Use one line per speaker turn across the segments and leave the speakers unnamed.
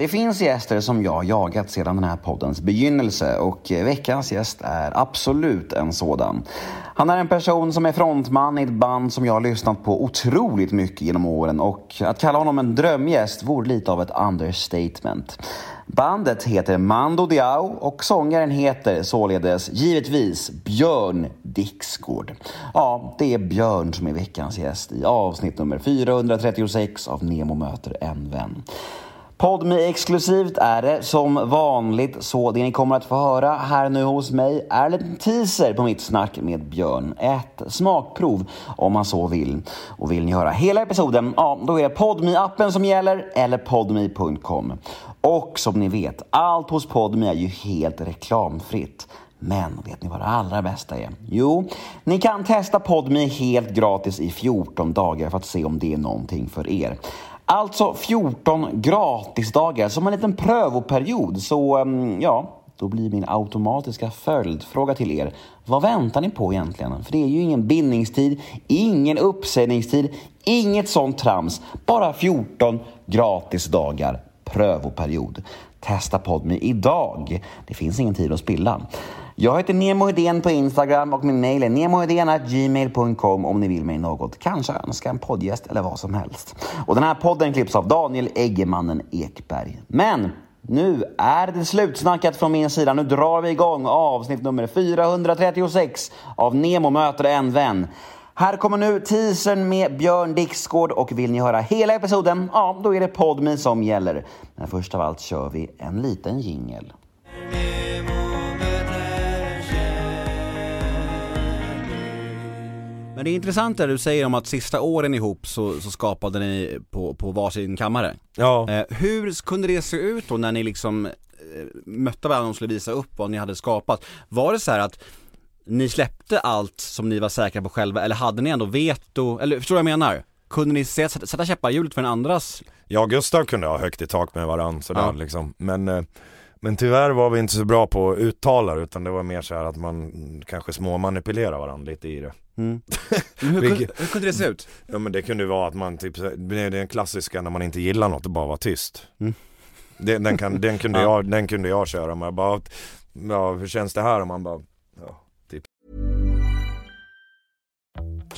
Det finns gäster som jag jagat sedan den här poddens begynnelse och veckans gäst är absolut en sådan. Han är en person som är frontman i ett band som jag har lyssnat på otroligt mycket genom åren och att kalla honom en drömgäst vore lite av ett understatement. Bandet heter Mando Diao och sångaren heter således givetvis Björn Dixgård. Ja, det är Björn som är veckans gäst i avsnitt nummer 436 av Nemo möter en vän. Podmi exklusivt är det som vanligt så det ni kommer att få höra här nu hos mig är en liten teaser på mitt snack med Björn. Ett smakprov om man så vill. Och vill ni höra hela episoden, ja då är det podmi appen som gäller eller podmi.com. Och som ni vet, allt hos Podmi är ju helt reklamfritt. Men vet ni vad det allra bästa är? Jo, ni kan testa Podmi helt gratis i 14 dagar för att se om det är någonting för er. Alltså 14 gratisdagar som en liten prövoperiod. Så ehm, ja, då blir min automatiska följdfråga till er. Vad väntar ni på egentligen? För det är ju ingen bindningstid, ingen uppsägningstid, inget sånt trams. Bara 14 gratisdagar prövoperiod. Testa Podme idag. Det finns ingen tid att spilla. Jag heter Nemo Hedén på Instagram och min mail är gmail.com om ni vill mig något. Kanske önska en poddgäst eller vad som helst. Och den här podden klipps av Daniel Eggemannen Ekberg. Men nu är det slutsnackat från min sida. Nu drar vi igång avsnitt nummer 436 av Nemo möter en vän. Här kommer nu teasern med Björn Dixgård och vill ni höra hela episoden, ja då är det Podme som gäller. Men först av allt kör vi en liten jingel. Men det är intressant det du säger om att sista åren ihop så, så skapade ni på, på varsin kammare.
Ja.
Eh, hur kunde det se ut då när ni liksom eh, mötte varandra och skulle visa upp vad ni hade skapat? Var det så att ni släppte allt som ni var säkra på själva eller hade ni ändå veto, eller förstår du vad jag menar? Kunde ni sätta, sätta käppar i hjulet för en andras?
Jag och Gustav kunde ha högt i tak med varandra sådär ja. liksom. Men, eh, men tyvärr var vi inte så bra på att uttala det utan det var mer så att man kanske småmanipulerar varandra lite i det.
Mm. hur, kunde, hur kunde det se ut?
Ja men det kunde vara att man typ, det är den klassiska när man inte gillar något och bara vara tyst. Mm. Den, den, kan, den, kunde jag, den kunde jag köra med, bara, ja, hur känns det här? Och man bara,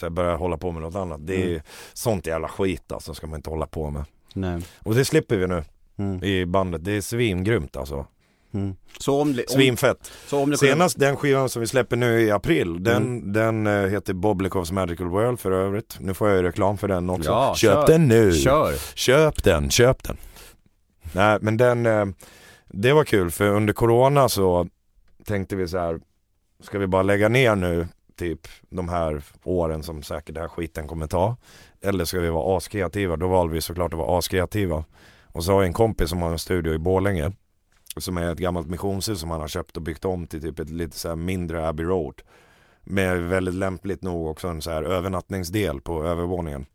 Så jag börjar hålla på med något annat. Det är mm. sånt jävla skit alltså, ska man inte hålla på med.
Nej.
Och det slipper vi nu mm. i bandet. Det är svingrymt alltså.
Mm. Så om,
Svinfett. Så om Senast den skivan som vi släpper nu i april, den, mm. den uh, heter Boblikovs Magical World för övrigt. Nu får jag ju reklam för den också. Ja, köp kör. den nu!
Kör.
Köp den, köp den. Nej men den, uh, det var kul för under Corona så tänkte vi så här, ska vi bara lägga ner nu typ de här åren som säkert den här skiten kommer ta. Eller ska vi vara askreativa? Då valde vi såklart att vara askreativa. Och så har jag en kompis som har en studio i Borlänge som är ett gammalt missionshus som han har köpt och byggt om till typ ett lite så mindre Abbey Road. Med väldigt lämpligt nog också en så här övernattningsdel på övervåningen.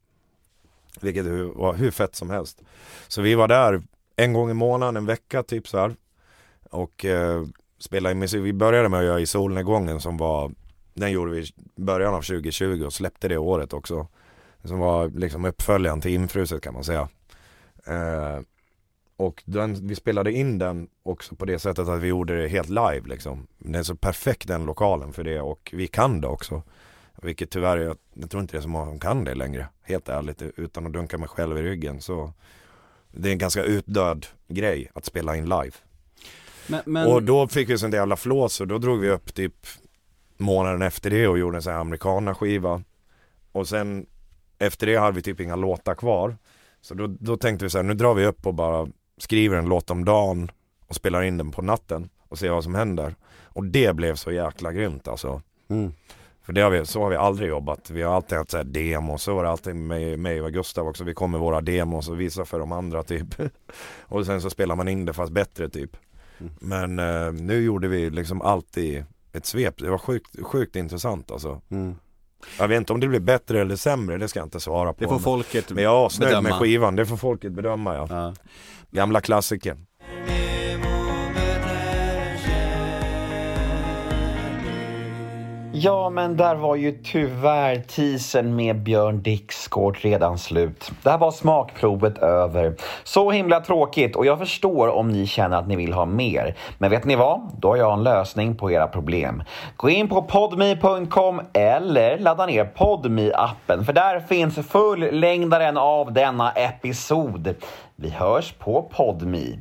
Vilket var hur fett som helst. Så vi var där en gång i månaden, en vecka typ så här. Och eh, spelade in musik. Vi började med att göra i solnedgången som var den gjorde vi i början av 2020 och släppte det året också. Som var liksom uppföljaren till Infruset kan man säga. Eh, och den, vi spelade in den också på det sättet att vi gjorde det helt live liksom. Den är så perfekt den lokalen för det och vi kan det också. Vilket tyvärr, jag, jag tror inte det är så många som kan det längre. Helt ärligt, utan att dunka mig själv i ryggen. Så det är en ganska utdöd grej att spela in live. Men, men... Och då fick vi sån jävla flås och då drog vi upp typ månaden efter det och gjorde en sån här amerikana skiva. Och sen efter det hade vi typ inga låtar kvar. Så då, då tänkte vi så här, nu drar vi upp och bara skriver en låt om dagen och spelar in den på natten och ser vad som händer. Och det blev så jäkla grymt alltså. Mm. För det har vi, så har vi aldrig jobbat. Vi har alltid haft så här demos, så var det alltid med mig och Gustav också. Vi kom med våra demos och visar för de andra typ. och sen så spelar man in det fast bättre typ. Mm. Men eh, nu gjorde vi liksom alltid ett svep. Det var sjukt, sjukt intressant alltså. Mm. Jag vet inte om det blir bättre eller sämre, det ska jag inte svara på.
Det får folket
Men jag är asnöjd med skivan, det får folket bedöma ja. ja. Gamla klassiker.
Ja, men där var ju tyvärr teasern med Björn Dixgård redan slut. Där var smakprovet över. Så himla tråkigt och jag förstår om ni känner att ni vill ha mer. Men vet ni vad? Då har jag en lösning på era problem. Gå in på podme.com eller ladda ner podme appen för där finns fullängdaren av denna episod. Vi hörs på podme.